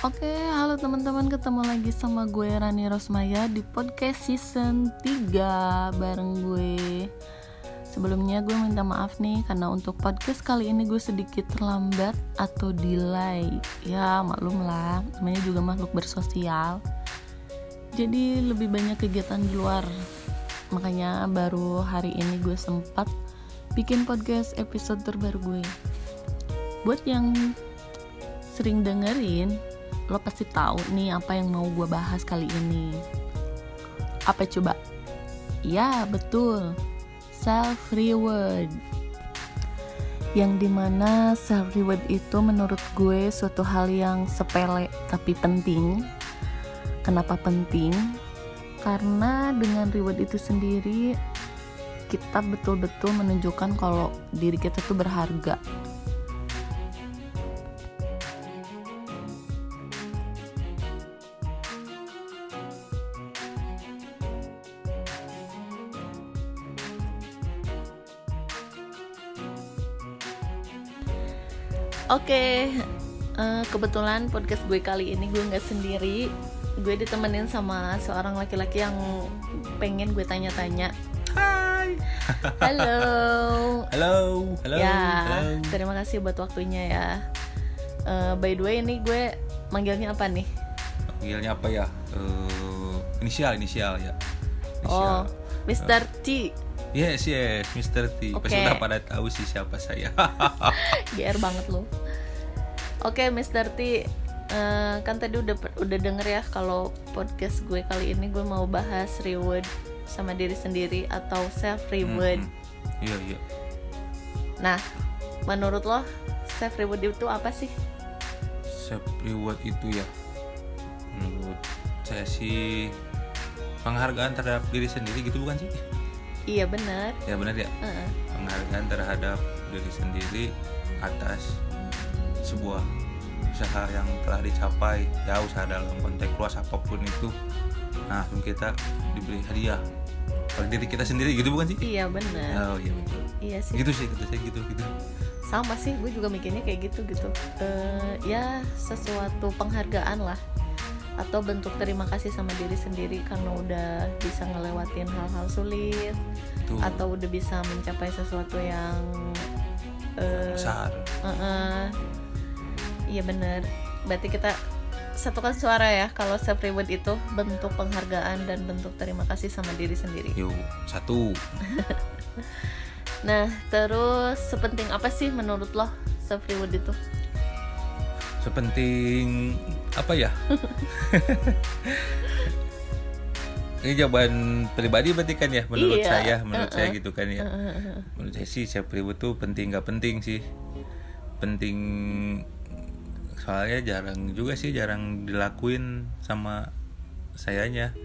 Oke, halo teman-teman, ketemu lagi sama gue Rani Rosmaya di podcast season 3 bareng gue. Sebelumnya gue minta maaf nih karena untuk podcast kali ini gue sedikit terlambat atau delay. Ya, maklum lah, namanya juga makhluk bersosial. Jadi lebih banyak kegiatan di luar. Makanya baru hari ini gue sempat bikin podcast episode terbaru gue. Buat yang sering dengerin, lo pasti tahu nih apa yang mau gue bahas kali ini. Apa coba? Ya, betul. Self reward. Yang di mana self reward itu menurut gue suatu hal yang sepele tapi penting. Kenapa penting? Karena dengan reward itu sendiri kita betul-betul menunjukkan kalau diri kita tuh berharga Oke, uh, kebetulan podcast gue kali ini gue nggak sendiri. Gue ditemenin sama seorang laki-laki yang pengen gue tanya-tanya. Hai. Halo. Halo. Halo. ya, Halo. terima kasih buat waktunya ya. Uh, by the way, ini gue manggilnya apa nih? Panggilnya apa ya? Eh, inisial, inisial ya. Oh, Inisial. Mr. T. Yes, yes, Mr. T. Oke. Pasti udah pada tahu sih siapa saya. GR banget lo. Oke, Mr. T. eh, kan tadi udah udah denger ya kalau podcast gue kali ini gue mau bahas reward sama diri sendiri atau self reward. Mm, mm. Iya, iya. Nah, menurut lo self reward itu apa sih? Self reward itu ya. Menurut saya sih penghargaan terhadap diri sendiri gitu bukan sih? Iya benar. Ya benar ya. Heeh. Penghargaan terhadap diri sendiri atas sebuah usaha yang telah dicapai ya usaha dalam konteks luas apa pun itu nah kita diberi hadiah oleh diri kita sendiri gitu bukan sih Iya benar. oh iya betul Iya sih. gitu sih kata saya gitu gitu Sama sih, gue juga mikirnya kayak gitu gitu. Eh, ya sesuatu penghargaan lah atau bentuk terima kasih sama diri sendiri karena udah bisa ngelewatin hal-hal sulit itu atau udah bisa mencapai sesuatu yang eh, besar eh-eh. Iya bener. Berarti kita satukan suara ya kalau self reward itu bentuk penghargaan dan bentuk terima kasih sama diri sendiri. Yuk satu. Nah terus sepenting apa sih menurut lo self reward itu? Sepenting apa ya? Ini jawaban pribadi berarti kan ya menurut Iya, saya menurut saya uh-uh. gitu kan ya. Menurut saya sih self reward tuh penting nggak penting sih. Penting soalnya jarang juga sih jarang dilakuin sama sayanya.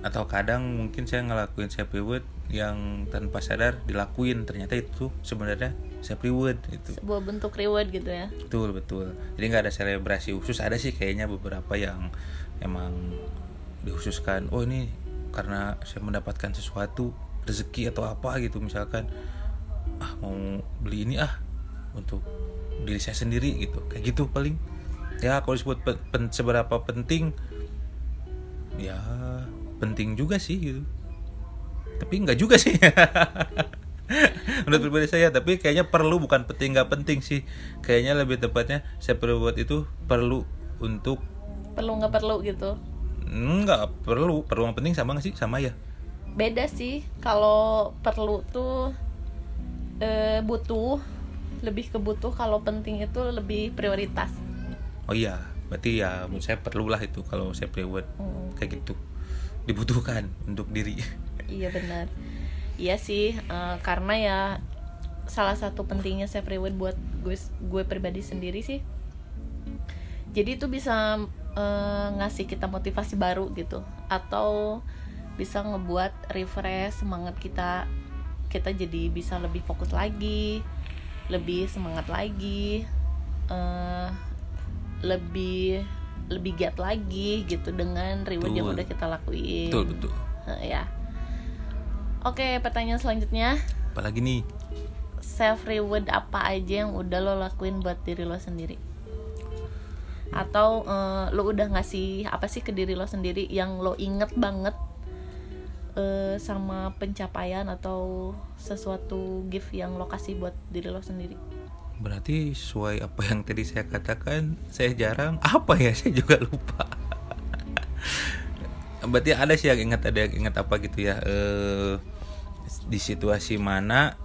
Atau kadang mungkin saya ngelakuin self reward yang tanpa sadar dilakuin. Ternyata itu sebenarnya self reward itu sebuah bentuk reward gitu ya? Betul betul. Jadi nggak ada selebrasi khusus. Ada sih kayaknya beberapa yang emang dikhususkan oh ini karena saya mendapatkan sesuatu rezeki atau apa gitu misalkan. Ah mau beli ini ah untuk diri saya sendiri gitu. Kayak gitu paling. Ya kalau disebut pe- pen- seberapa penting ya penting juga sih gitu. Tapi nggak juga sih. Menurut pribadi saya tapi kayaknya perlu bukan penting nggak penting sih. Kayaknya lebih tepatnya saya perlu buat itu perlu untuk perlu nggak perlu gitu? Nggak perlu. Perlu yang penting sama nggak sih? Sama ya. Beda sih. Kalau perlu tuh eh, butuh lebih ke butuh kalau penting itu lebih prioritas oh iya berarti ya menurut saya perlulah itu kalau saya reward Hmm. kayak gitu dibutuhkan untuk diri Iya benar. Iya sih, eh, karena ya salah satu pentingnya self reward buat gue gue pribadi sendiri sih. Jadi itu bisa eh, ngasih kita motivasi baru gitu, atau bisa ngebuat refresh semangat kita. Kita jadi bisa lebih fokus lagi, lebih semangat lagi, eh, lebih lebih giat lagi gitu dengan reward yang Betul. udah kita lakuin. betul betul Eh, ya. Oke, pertanyaan selanjutnya, apalagi nih self reward apa aja yang udah lo lakuin buat diri lo sendiri? atau uh, lo udah ngasih apa sih ke diri lo sendiri yang lo inget banget uh, sama pencapaian atau sesuatu gift yang lo kasih buat diri lo sendiri? Berarti sesuai apa yang tadi saya katakan saya jarang. Apa ya? Saya juga lupa. Berarti ada sih yang ingat ada yang ingat apa gitu ya? Uh, di situasi mana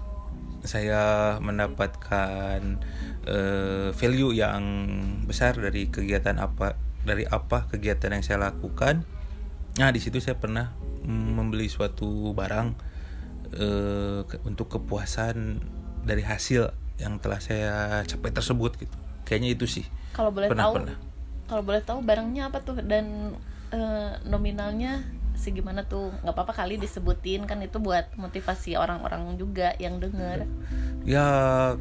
saya mendapatkan uh, value yang besar dari kegiatan apa dari apa kegiatan yang saya lakukan. Nah di situ saya pernah membeli suatu barang uh, untuk kepuasan dari hasil yang telah saya capai tersebut gitu. Kayaknya itu sih. Kalau boleh pernah, tahu kalau boleh tahu barangnya apa tuh? Dan uh, nominalnya segimana tuh? Nggak apa-apa kali disebutin kan itu buat motivasi orang-orang juga yang denger. Ya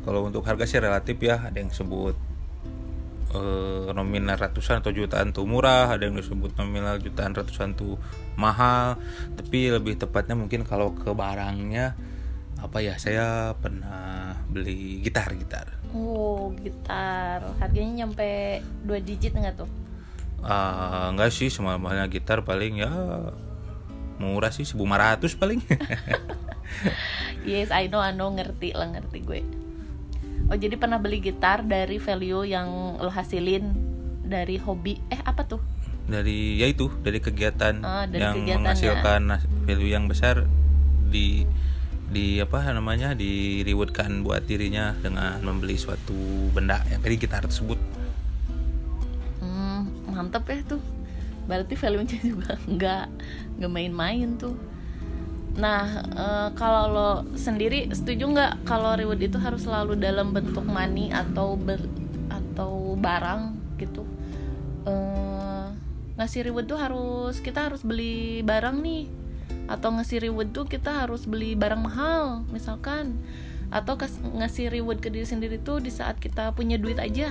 kalau untuk harga sih relatif ya. Ada yang sebut uh, nominal ratusan atau jutaan tuh murah ada yang disebut nominal jutaan ratusan tuh mahal. Tapi lebih tepatnya mungkin kalau ke barangnya apa ya saya pernah beli gitar gitar oh gitar. Harganya nyampe dua digit nggak tuh? Uh, enggak sih semua-semuanya gitar paling ya murah sih 1500 paling. Yes I know I know ngerti lah ngerti gue oh jadi pernah beli gitar dari value yang lo hasilin dari hobi? Eh apa tuh? Dari ya itu dari kegiatan oh, dari yang menghasilkan value yang besar di di apa namanya di rewardkan buat dirinya dengan membeli suatu benda yang dari gitar tersebut. Hmm, mantep ya tuh. Berarti value-nya juga nggak nggak main-main tuh nah e, kalau lo sendiri setuju nggak kalau reward itu harus selalu dalam bentuk money atau ber, atau barang gitu? E, ngasih reward tuh harus kita harus beli barang nih. Atau ngasih reward tuh kita harus beli barang mahal misalkan. Atau kas, ngasih reward ke diri sendiri tuh di saat kita punya duit aja.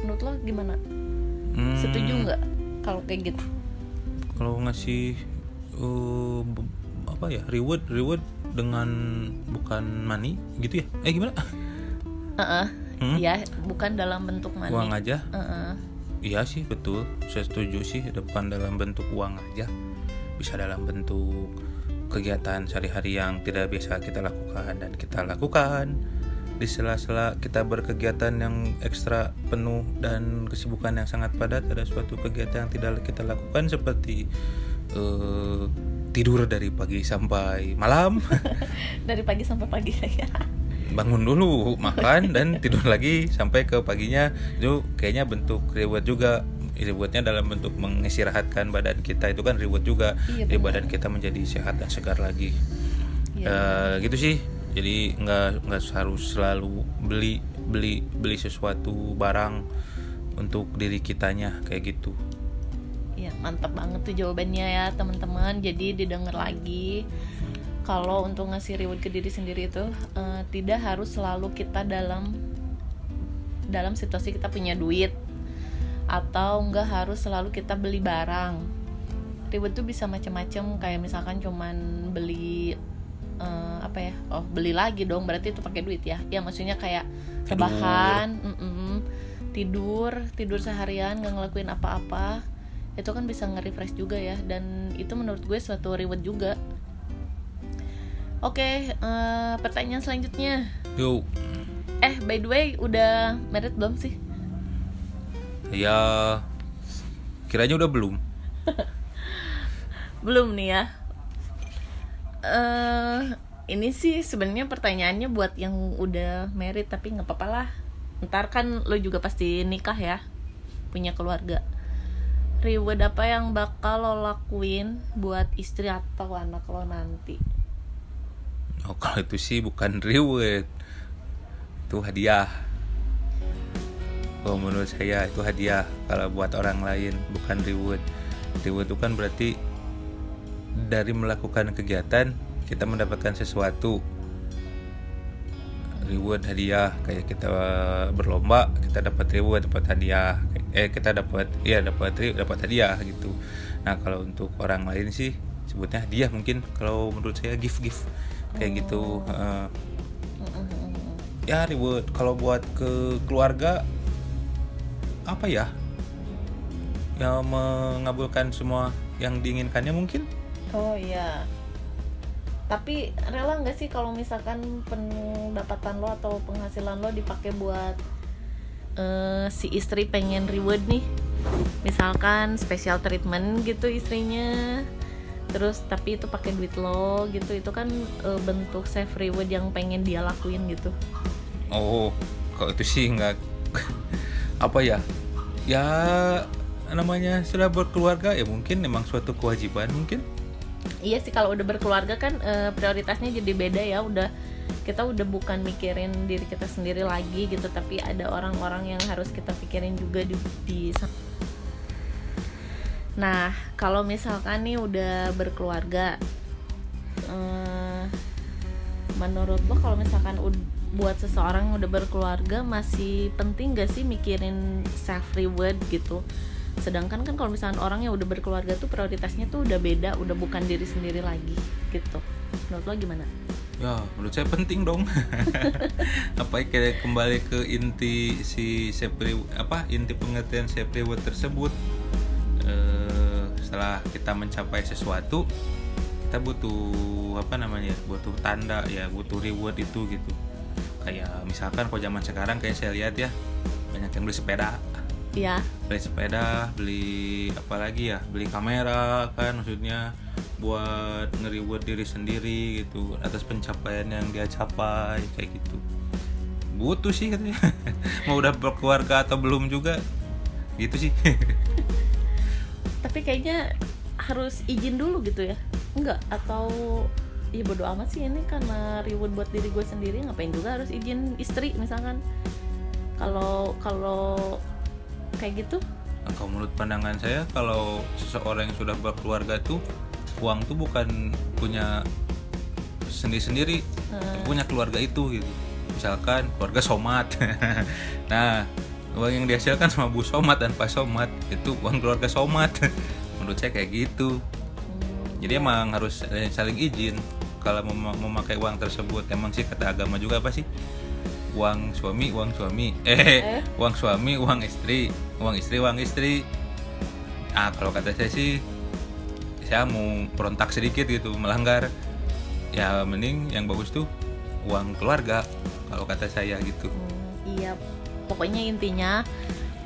Menurut lo gimana? Hmm. setuju nggak kalau kayak gitu? Kalau ngasih uh, apa ya reward reward dengan bukan money gitu ya? Eh gimana? Uh -uh. Hmm? ya bukan dalam bentuk money. Uang aja? Uh -uh. iya sih betul. Saya setuju sih bukan dalam bentuk uang aja. Bisa dalam bentuk kegiatan sehari-hari yang tidak biasa kita lakukan dan kita lakukan. Di sela-sela kita berkegiatan yang ekstra penuh dan kesibukan yang sangat padat ada suatu kegiatan yang tidak kita lakukan seperti uh, tidur dari pagi sampai malam. Dari pagi sampai pagi. Ya bangun dulu makan dan tidur lagi sampai ke paginya. Itu kayaknya bentuk reward juga. Rewardnya dalam bentuk mengistirahatkan badan kita. Itu kan reward juga. Iya, di badan kita menjadi sehat dan segar lagi. Iya. uh, gitu sih. Jadi nggak nggak harus selalu beli beli beli sesuatu barang untuk diri kitanya kayak gitu ya mantap banget tuh jawabannya ya teman-teman. Jadi didengar lagi kalau untuk ngasih reward ke diri sendiri itu uh, tidak harus selalu kita dalam dalam situasi kita punya duit atau nggak harus selalu kita beli barang. Reward tuh bisa macam-macam kayak misalkan cuman beli uh, apa ya? Oh beli lagi dong berarti itu pakai duit ya. Ya maksudnya kayak rebahan mm -mm, tidur tidur seharian nggak ngelakuin apa-apa itu kan bisa nge-refresh juga ya dan itu menurut gue suatu reward juga. Oke okay, uh, eh, pertanyaan selanjutnya. Yo. eh by the way udah merit belum sih? Ya kiranya udah belum. Belum nih ya. Uh, ini sih sebenarnya pertanyaannya buat yang udah married tapi nggak apa-apa lah. Ntar kan lo juga pasti nikah ya punya keluarga reward apa yang bakal lo lakuin buat istri atau anak lo nanti? Oh kalau itu sih bukan reward. Itu hadiah. Oh menurut saya itu hadiah kalau buat orang lain bukan reward. Reward itu kan berarti dari melakukan kegiatan kita mendapatkan sesuatu. Reward hadiah kayak kita berlomba kita dapat reward dapat hadiah eh kita dapat ya dapat dapat hadiah gitu. Nah kalau untuk orang lain sih sebutnya hadiah mungkin kalau menurut saya gift gift kayak gitu uh, ya reward. Kalau buat ke keluarga apa ya? Ya mengabulkan semua yang diinginkannya mungkin? Oh iya. Tapi rela nggak sih kalau misalkan pendapatan lo atau penghasilan lo dipakai buat uh, si istri pengen reward nih. Misalkan special treatment gitu istrinya. Terus tapi itu pakai duit lo gitu. Itu kan uh, bentuk self reward yang pengen dia lakuin gitu. Oh kalau itu sih nggak apa ya? Ya namanya sudah berkeluarga ya mungkin memang suatu kewajiban mungkin. Iya sih kalau udah berkeluarga kan e, prioritasnya jadi beda ya. Udah kita udah bukan mikirin diri kita sendiri lagi gitu tapi ada orang-orang yang harus kita pikirin juga di, di nah kalau misalkan nih udah berkeluarga eh, menurut lo kalau misalkan buat seseorang udah berkeluarga masih penting gak sih mikirin self reward gitu? Sedangkan kan kalau misalnya orang yang udah berkeluarga tuh prioritasnya tuh udah beda udah bukan diri sendiri lagi gitu. Menurut lo gimana ya menurut saya penting dong. Apa kayak kembali ke inti si sepri apa inti pengertian sepri tersebut. Eh, setelah kita mencapai sesuatu kita butuh apa namanya butuh tanda ya butuh reward itu gitu. Kayak misalkan kalau zaman sekarang kayak saya lihat ya banyak yang beli sepeda Iya. Beli sepeda, beli apa lagi ya? Beli kamera kan maksudnya buat nge diri sendiri gitu atas pencapaian yang dia capai kayak gitu. Butuh sih katanya. Mau udah berkeluarga atau belum juga gitu sih. Tapi kayaknya harus izin dulu gitu ya. Enggak atau ya bodo amat sih ini karena reward buat diri gue sendiri ngapain juga harus izin istri misalkan kalau kalau kayak gitu? Kalau menurut pandangan saya kalau seseorang yang sudah berkeluarga tuh uang tuh bukan punya sendiri-sendiri hmm. punya keluarga itu gitu. Misalkan keluarga somat. Nah uang yang dihasilkan sama bu somat dan pak somat itu uang keluarga somat. Menurut saya kayak gitu. Hmm. jadi emang harus saling izin. Kalau mau memakai uang tersebut emang sih kata agama juga apa sih uang suami uang suami. Eh, eh? uang suami uang istri. Uang istri uang istri. Ah kalau kata saya sih saya mau berontak sedikit gitu melanggar. Ya mending yang bagus tuh uang keluarga kalau kata saya gitu. Hmm, iya. Pokoknya intinya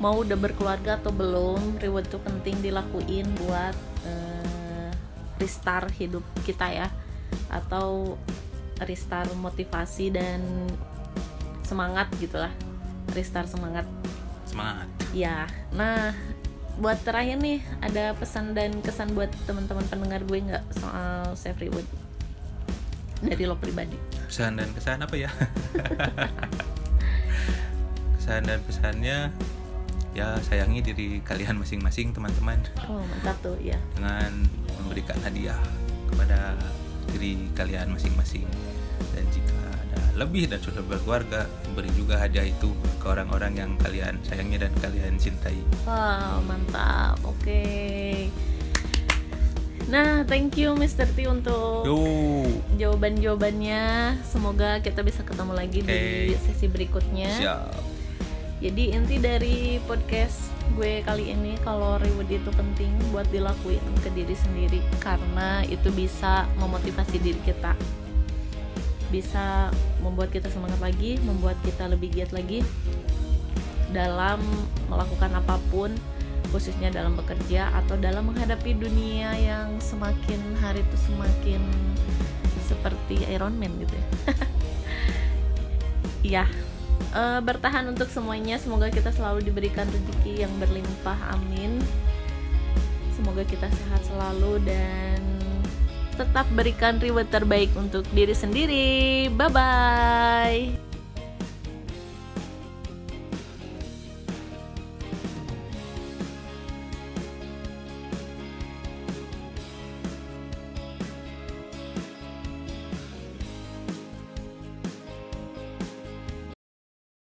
mau udah berkeluarga atau belum reward tuh penting dilakuin buat uh, restart hidup kita ya. Atau restart motivasi dan semangat gitulah. Restart semangat. Semangat. Ya nah buat terakhir nih ada pesan dan kesan buat teman-teman pendengar gue nggak soal self reward? Dari lo pribadi. Pesan dan kesan apa ya? Kesan dan pesannya ya sayangi diri kalian masing-masing teman-teman. Oh mantap tuh ya dengan memberikan hadiah kepada diri kalian masing-masing. Dan jika lebih dan sudah berkeluarga beri juga hadiah itu ke orang-orang yang kalian sayangi dan kalian cintai wow mantap oke okay. Nah, thank you Mr. T untuk jawaban-jawabannya. Semoga kita bisa ketemu lagi okay. di sesi berikutnya. Siap. Jadi inti dari podcast gue kali ini kalau reward itu penting buat dilakuin ke diri sendiri karena itu bisa memotivasi diri kita bisa membuat kita semangat lagi, membuat kita lebih giat lagi dalam melakukan apa pun, khususnya dalam bekerja atau dalam menghadapi dunia yang semakin hari itu semakin seperti Iron Man gitu ya. Iya. uh, bertahan untuk semuanya. Semoga kita selalu diberikan rezeki yang berlimpah. Amin. Semoga kita sehat selalu dan tetap berikan reward terbaik untuk diri sendiri. Bye bye.